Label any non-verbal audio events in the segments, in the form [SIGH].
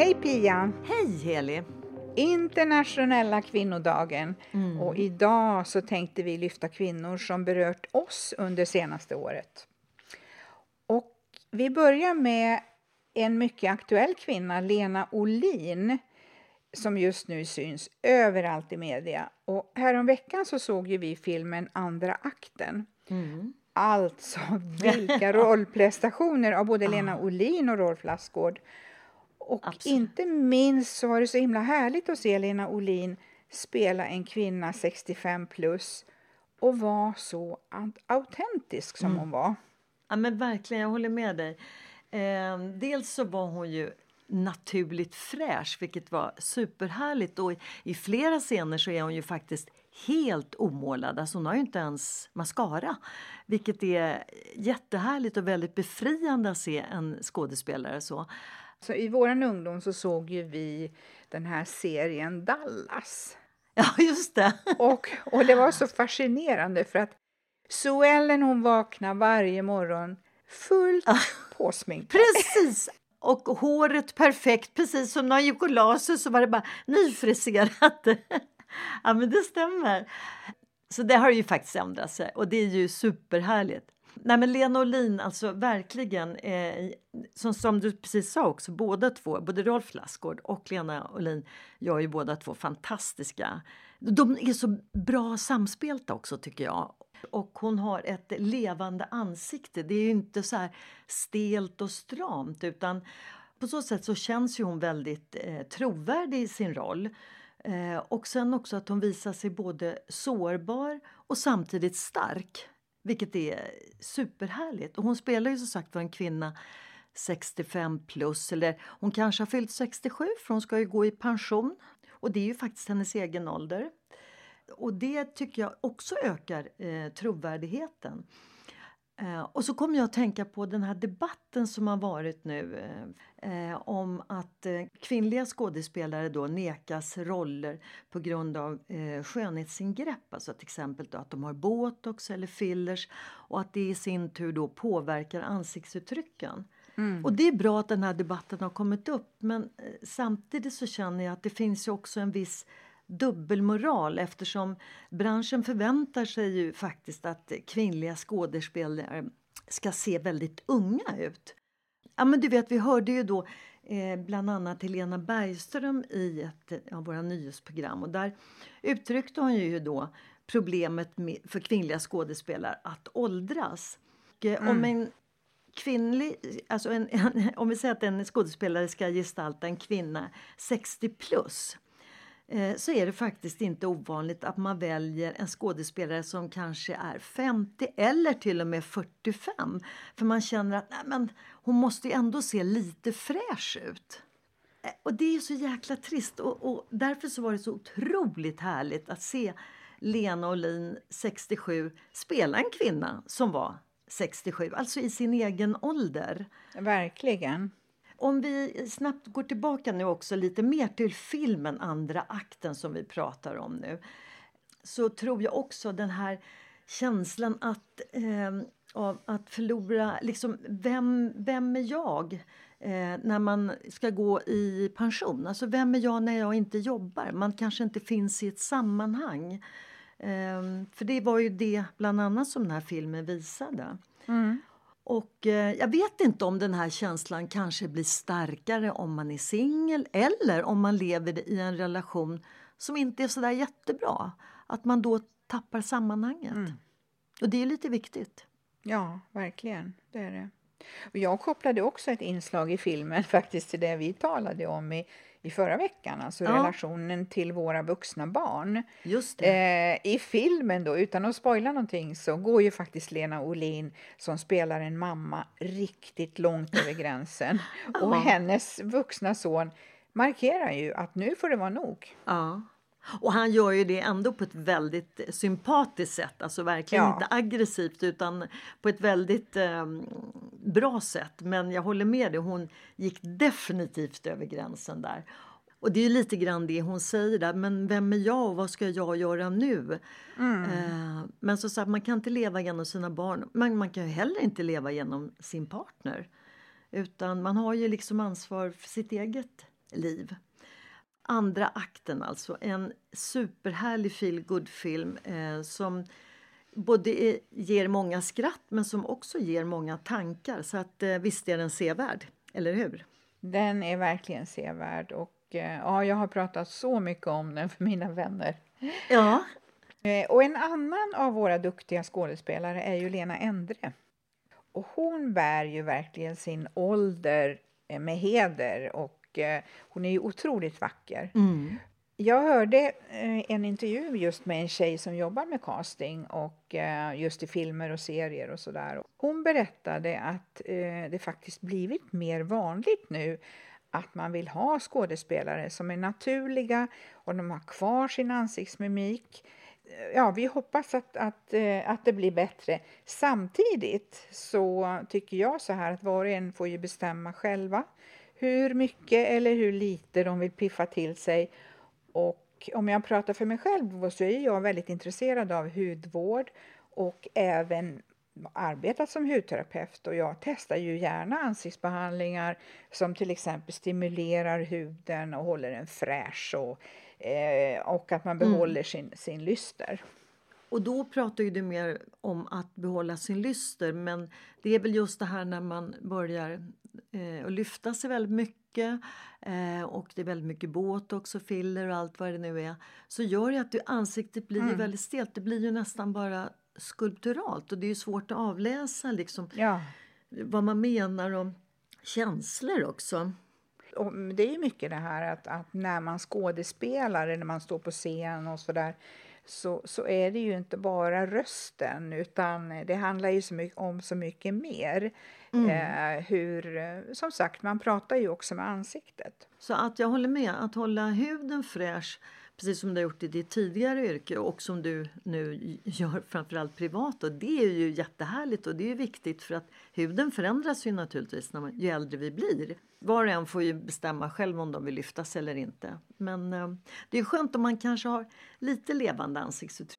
Hej Pia! Hej Heli! Internationella kvinnodagen. Mm. Och idag så tänkte vi lyfta kvinnor som berört oss under senaste året. Och vi börjar med en mycket aktuell kvinna, Lena Olin, som just nu syns överallt i media. Och häromveckan så såg ju vi filmen Andra akten. Mm. Alltså, vilka [LAUGHS] rollprestationer av både Lena Olin och Rolf Lassgård. Och Absolut. inte minst så var det så himla härligt att se Lena Olin spela en kvinna 65 plus och vara så aut- autentisk som hon var. Ja, men verkligen, jag håller med dig. Eh, dels så var hon ju naturligt fräsch, vilket var superhärligt. Och i, I flera scener så är hon ju faktiskt helt omålad. Alltså hon har ju inte ens mascara. Vilket är jättehärligt och väldigt befriande att se en skådespelare så. Så I vår ungdom så såg ju vi den här serien Dallas. Ja, just det. [LAUGHS] Och, och det var så fascinerande för att Sue Ellen hon vaknar varje morgon fullt påsminkad. Precis! Och håret perfekt, precis som när hon gick och la sig så var det bara nyfriserat. [LAUGHS] ja, men det stämmer. Så det har ju faktiskt ändrat sig och det är ju superhärligt. Nej men Lena Olin, alltså verkligen, eh, som, som du precis sa också, båda två, både Rolf Lassgård och Lena Olin gör ju båda två fantastiska. De är så bra samspelta också tycker jag. Och hon har ett levande ansikte. Det är ju inte så här stelt och stramt utan på så sätt så känns ju hon väldigt eh, trovärdig i sin roll. Eh, och sen också att hon visar sig både sårbar och samtidigt stark. Vilket är superhärligt. Och hon spelar ju som sagt var en kvinna 65 plus eller hon kanske har fyllt 67 för hon ska ju gå i pension. Och det är ju faktiskt hennes egen ålder. Och det tycker jag också ökar eh, trovärdigheten. Eh, och så kommer jag att tänka på den här debatten som har varit nu eh, om att eh, kvinnliga skådespelare då nekas roller på grund av eh, skönhetsingrepp. Alltså till exempel då att de har botox eller fillers och att det i sin tur då påverkar ansiktsuttrycken. Och det är bra att den här debatten har kommit upp men eh, samtidigt så känner jag att det finns ju också en viss dubbelmoral eftersom branschen förväntar sig ju faktiskt att kvinnliga skådespelare ska se väldigt unga ut. Ja, men du vet, vi hörde ju då eh, bland annat Helena Bergström i ett av våra nyhetsprogram och där uttryckte hon ju då problemet med, för kvinnliga skådespelare att åldras. Och, eh, Om en kvinnlig, alltså en, en, [LAUGHS] om vi säger att en skådespelare ska gestalta en kvinna 60 plus Eh, så är det faktiskt inte ovanligt att man väljer en skådespelare som kanske är 50 eller till och med 45. För man känner att nej, men, hon måste ju ändå se lite fräsch ut. Eh, och det är så jäkla trist och, och därför så var det så otroligt härligt att se Lena Olin, 67, spela en kvinna som var 67, alltså i sin egen ålder. Verkligen. Om vi snabbt går tillbaka nu också lite mer till filmen Andra akten som vi pratar om nu så tror jag också den här känslan att, eh, av att förlora, liksom vem, vem är jag eh, när man ska gå i pension? Alltså vem är jag när jag inte jobbar? Man kanske inte finns i ett sammanhang. Eh, för det var ju det bland annat som den här filmen visade. Mm. Och eh, jag vet inte om den här känslan kanske blir starkare om man är singel eller om man lever i en relation som inte är så där jättebra. Att man då tappar sammanhanget. Mm. Och det är lite viktigt. Ja, verkligen. Det är det. Och jag kopplade också ett inslag i filmen [LAUGHS] faktiskt till det vi talade om i, i förra veckan, alltså Ja. relationen till våra vuxna barn. Just det. Eh, I filmen då, utan att spoila någonting, så går ju faktiskt Lena Olin som spelar en mamma riktigt långt över [LAUGHS] gränsen. Och Ja. hennes vuxna son markerar ju att nu får det vara nog. Ja. Och han gör ju det ändå på ett väldigt sympatiskt sätt. Alltså verkligen Ja. inte aggressivt utan på ett väldigt eh, bra sätt. Men jag håller med dig, hon gick definitivt över gränsen där. Och det är lite grann det hon säger där, men vem är jag och vad ska jag göra nu? Eh, men så sagt, man kan inte leva genom sina barn, men man kan ju heller inte leva genom sin partner. Utan man har ju liksom ansvar för sitt eget liv. Andra akten alltså, en superhärlig feel film eh, som både ger många skratt men som också ger många tankar. Så att eh, visst är den sevärd, eller hur? Den är verkligen sevärd och eh, ja, jag har pratat så mycket om den för mina vänner. Ja. Eh, Och en annan av våra duktiga skådespelare är ju Lena Endre. Och hon bär ju verkligen sin ålder eh, med heder och eh, hon är ju otroligt vacker. Mm. Jag hörde eh, en intervju just med en tjej som jobbar med casting och eh, just i filmer och serier och sådär. Hon berättade att eh, det faktiskt blivit mer vanligt nu att man vill ha skådespelare som är naturliga och de har kvar sin ansiktsmimik. Ja, vi hoppas att, att, att det blir bättre. Samtidigt så tycker jag så här att var och en får ju bestämma själva hur mycket eller hur lite de vill piffa till sig. Och om jag pratar för mig själv så är jag väldigt intresserad av hudvård och även arbetat som hudterapeut och jag testar ju gärna ansiktsbehandlingar som till exempel stimulerar huden och håller den fräsch och, eh, och att man behåller sin, sin lyster. Och då pratar ju du mer om att behålla sin lyster men det är väl just det här när man börjar eh, att lyfta sig väldigt mycket eh, och det är väldigt mycket botox och filler och allt vad det nu är så gör det att du, ansiktet blir ju väldigt stelt. Det blir ju nästan bara skulpturalt och det är svårt att avläsa liksom Ja. vad man menar om känslor också. Och det är mycket det här att, att när man skådespelar eller när man står på scen och sådär så, så är det ju inte bara rösten utan det handlar ju så mycket, om så mycket mer. Eh, hur, eh, som sagt, man pratar ju också med ansiktet. Så att jag håller med, att hålla huden fräsch precis som du har gjort i ditt tidigare yrke och som du nu gör framförallt privat. Och det är ju jättehärligt och det är ju viktigt för att huden förändras ju naturligtvis när man, ju äldre vi blir. Var och en får ju bestämma själv om de vill lyfta sig eller inte. Men eh, det är skönt om man kanske har lite levande ansiktsuttryck.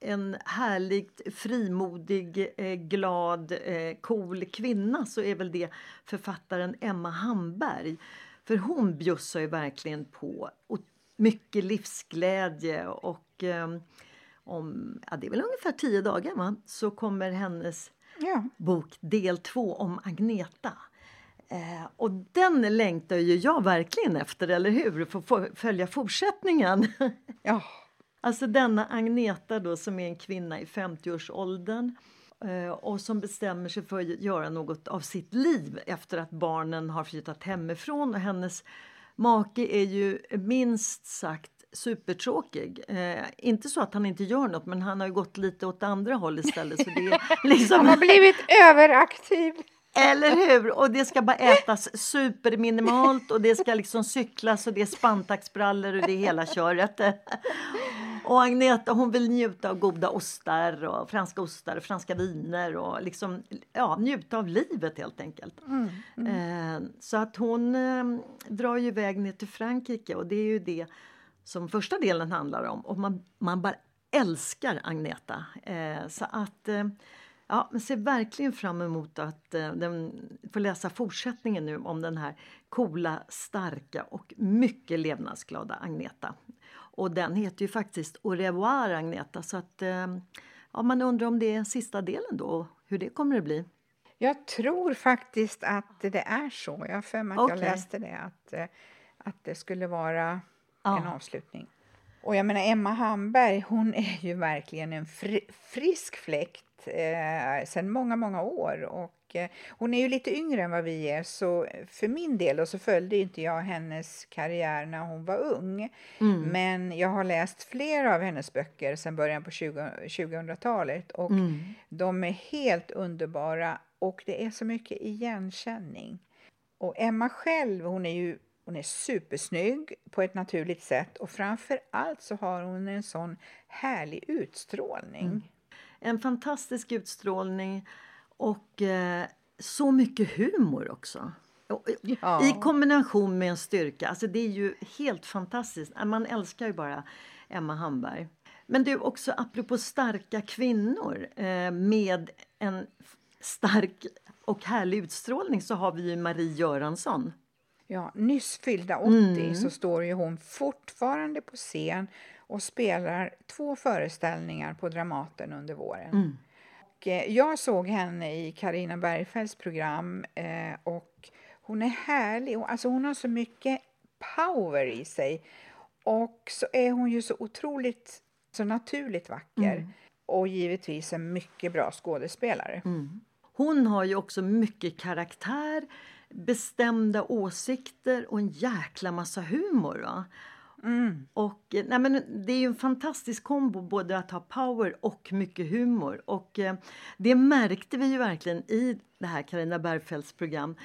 en härligt frimodig, eh, glad, eh, cool kvinna så är väl det författaren Emma Hamberg. För hon bjussar ju verkligen på mycket livsglädje och eh, om ja, det är väl ungefär tio dagar va? så kommer hennes ja. bok del två om Agneta. Eh, och den längtar ju jag verkligen efter, eller hur? För att följa fortsättningen. Ja. [LAUGHS] alltså denna Agneta då som är en kvinna i 50-årsåldern eh, och som bestämmer sig för att göra något av sitt liv efter att barnen har flyttat hemifrån och hennes make är ju minst sagt supertråkig. Eh, inte så att han inte gör något, men han har gått lite åt andra håll istället. Så det är [LAUGHS] liksom... han har blivit överaktiv. Eller hur? Och det ska bara ätas superminimalt och det ska liksom cyklas och det är spantaxbrallor och det är hela köret. Och Agneta hon vill njuta av goda ostar och franska ostar och franska viner och liksom ja, njuta av livet helt enkelt. Mm, mm. Eh, så att hon eh, drar ju iväg ner till Frankrike och det är ju det som första delen handlar om. Och man, man bara älskar Agneta. Eh, så att eh, Ja, men ser verkligen fram emot att eh, den, få läsa fortsättningen nu om den här coola, starka och mycket levnadsglada Agneta. Och den heter ju faktiskt Au revoir Agneta så att eh, ja, man undrar om det är sista delen då hur det kommer att bli. Jag tror faktiskt att det är så. Jag har för mig att okay. jag läste det att, eh, att det skulle vara ja. en avslutning. Och jag menar Emma Hamberg, hon är ju verkligen en fri, frisk fläkt eh, sedan många, många år. Och, eh, hon är ju lite yngre än vad vi är, så för min del så följde inte jag hennes karriär när hon var ung. Mm. Men jag har läst flera av hennes böcker sedan början på 2000-talet och mm. de är helt underbara och det är så mycket igenkänning. Och Emma själv, hon är ju hon är supersnygg på ett naturligt sätt och framför allt så har hon en sån härlig utstrålning. Mm. En fantastisk utstrålning och eh, så mycket humor också. Ja. I kombination med en styrka. Alltså det är ju helt fantastiskt. Man älskar ju bara Emma Hamberg. Men du, också apropå starka kvinnor eh, med en stark och härlig utstrålning så har vi ju Marie Göransson. Ja, nyss fyllda 80 mm. så står ju hon fortfarande på scen och spelar två föreställningar på Dramaten under våren. Mm. Eh, jag såg henne i Karina Bergfeldts program eh, och hon är härlig. Alltså hon har så mycket power i sig. Och så är hon ju så otroligt så naturligt vacker. Mm. Och givetvis en mycket bra skådespelare. Mm. Hon har ju också mycket karaktär, bestämda åsikter och en jäkla massa humor. Va? Mm. Och, eh, nej men det är en fantastisk kombo både att ha power och mycket humor. Och eh, det märkte vi ju verkligen i det här Carina Bergfeldts program.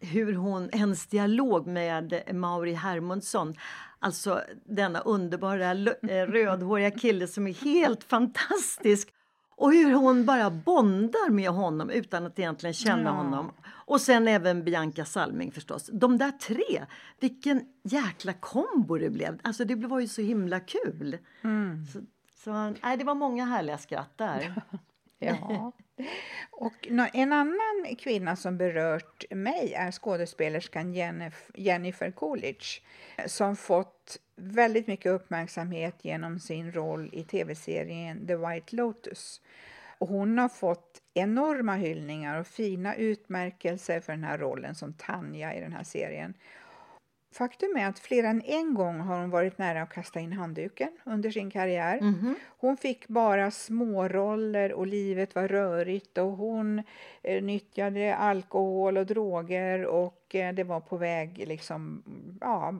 Hur hon, hennes dialog med Mauri Hermundsson. Alltså denna underbara eh, [LAUGHS] rödhåriga kille som är helt fantastisk. Och hur hon bara bondar med honom utan att egentligen känna ja. honom. Och sen även Bianca Salming förstås. De där tre, vilken jäkla kombo det blev. Alltså det var ju så himla kul. Mm. Så, så, nej, det var många härliga skratt där. [LAUGHS] ja. Och en annan kvinna som berört mig är skådespelerskan Jennifer Coolidge som fått väldigt mycket uppmärksamhet genom sin roll i tv-serien The White Lotus. Och hon har fått enorma hyllningar och fina utmärkelser för den här rollen som Tanja i den här serien. Faktum är att fler än en gång har hon varit nära att kasta in handduken under sin karriär. Mm -hmm. Hon fick bara småroller och livet var rörigt och hon eh, nyttjade alkohol och droger och eh, det var på väg liksom, ja,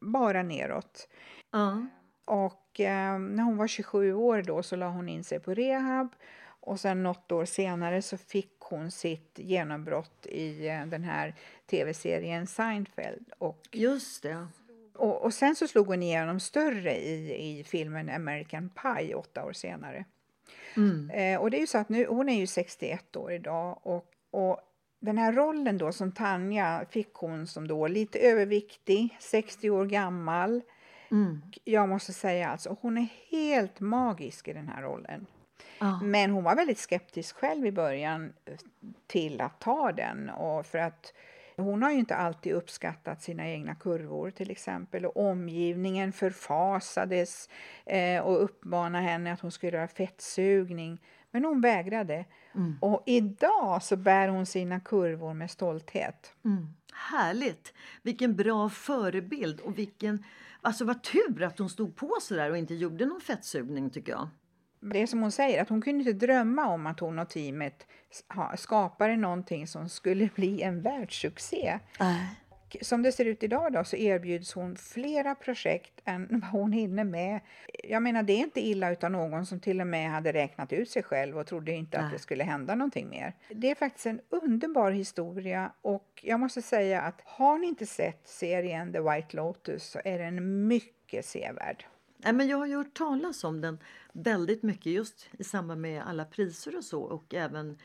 bara neråt. Mm. Och eh, när hon var 27 år då så la hon in sig på rehab och sen något år senare så fick hon sitt genombrott i eh, den här tv-serien Seinfeld. Och, Just det. Och, och sen så slog hon igenom större i, i filmen American Pie åtta år senare. Mm. Eh, och det är ju så att nu, hon är ju 61 år idag och, och den här rollen då som Tanja fick hon som då lite överviktig, 60 år gammal Jag måste säga alltså, hon är helt magisk i den här rollen. Men hon var väldigt skeptisk själv i början eh, till att ta den. Och för att hon har ju inte alltid uppskattat sina egna kurvor till exempel. Och omgivningen förfasades eh, och uppmanade henne att hon skulle göra fettsugning. Men hon vägrade. Och idag så bär hon sina kurvor med stolthet. Mm. Härligt! Vilken bra förebild och vilken... Alltså vad tur att hon stod på så där och inte gjorde någon fettsugning tycker jag. Det är som hon säger, att hon kunde inte drömma om att hon och teamet skapade någonting som skulle bli en världssuccé. Och Som det ser ut idag då, så erbjuds hon flera projekt än [LAUGHS] vad hon hinner med. Jag menar, det är inte illa utan någon som till och med hade räknat ut sig själv och trodde inte att det skulle hända någonting mer. Det är faktiskt en underbar historia och jag måste säga att har ni inte sett serien The White Lotus så är den mycket sevärd. Nej, men jag har ju hört talas om den väldigt mycket just i samband med alla priser och så och även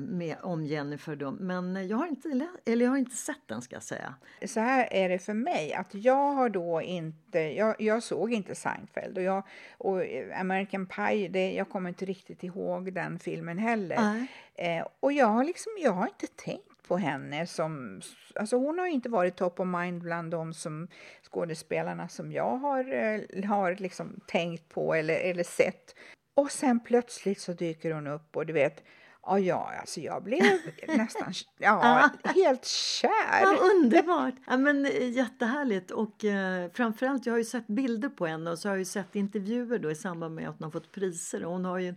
med om Jennifer. Då. Men jag har, inte, eller jag har inte sett den ska säga. så här är det för mig, att jag har då inte, jag, jag såg inte Seinfeld och, jag, och American Pie, det, jag kommer inte riktigt ihåg den filmen heller. Eh, och jag har liksom, jag har inte tänkt på henne som, alltså hon har inte varit top of mind bland de som skådespelarna som jag har, eh, har liksom tänkt på eller, eller sett. Och sen plötsligt så dyker hon upp och du vet, ja, ja alltså jag blev [LAUGHS] nästan, ja, helt kär. Ja, underbart! [LAUGHS] Ja, men, eh, jättehärligt och eh, framförallt jag har ju sett bilder på henne och så har jag sett intervjuer då i samband med att hon har fått priser hon har ju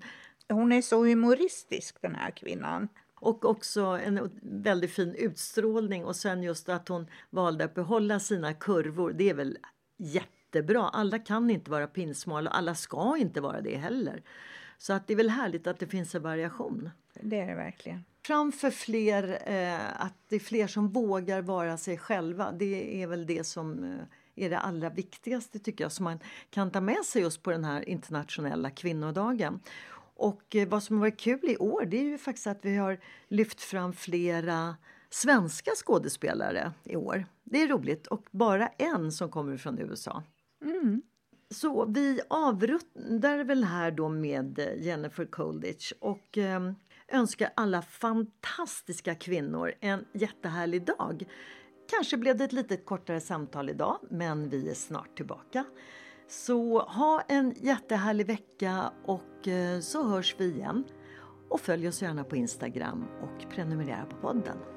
Hon är så humoristisk den här kvinnan. Och också en väldigt fin utstrålning och sen just att hon valde att behålla sina kurvor. Det är väl jättebra. Alla kan inte vara pinsmala och alla ska inte vara det heller. Så att det är väl härligt att det finns en variation. Det är det verkligen. Framför fler, eh, att det är fler som vågar vara sig själva. Det är väl det som eh, är det allra viktigaste tycker jag som man kan ta med sig just på den här internationella kvinnodagen. Och eh, vad som har varit kul i år det är ju faktiskt att vi har lyft fram flera svenska skådespelare i år. Det är roligt och bara en som kommer från USA. Så vi avrundar väl här då med eh, Jennifer Coolidge och eh, önskar alla fantastiska kvinnor en jättehärlig dag. Kanske blev det ett lite kortare samtal idag, men vi är snart tillbaka. Så ha en jättehärlig vecka och eh, så hörs vi igen. Och följ oss gärna på Instagram och prenumerera på podden.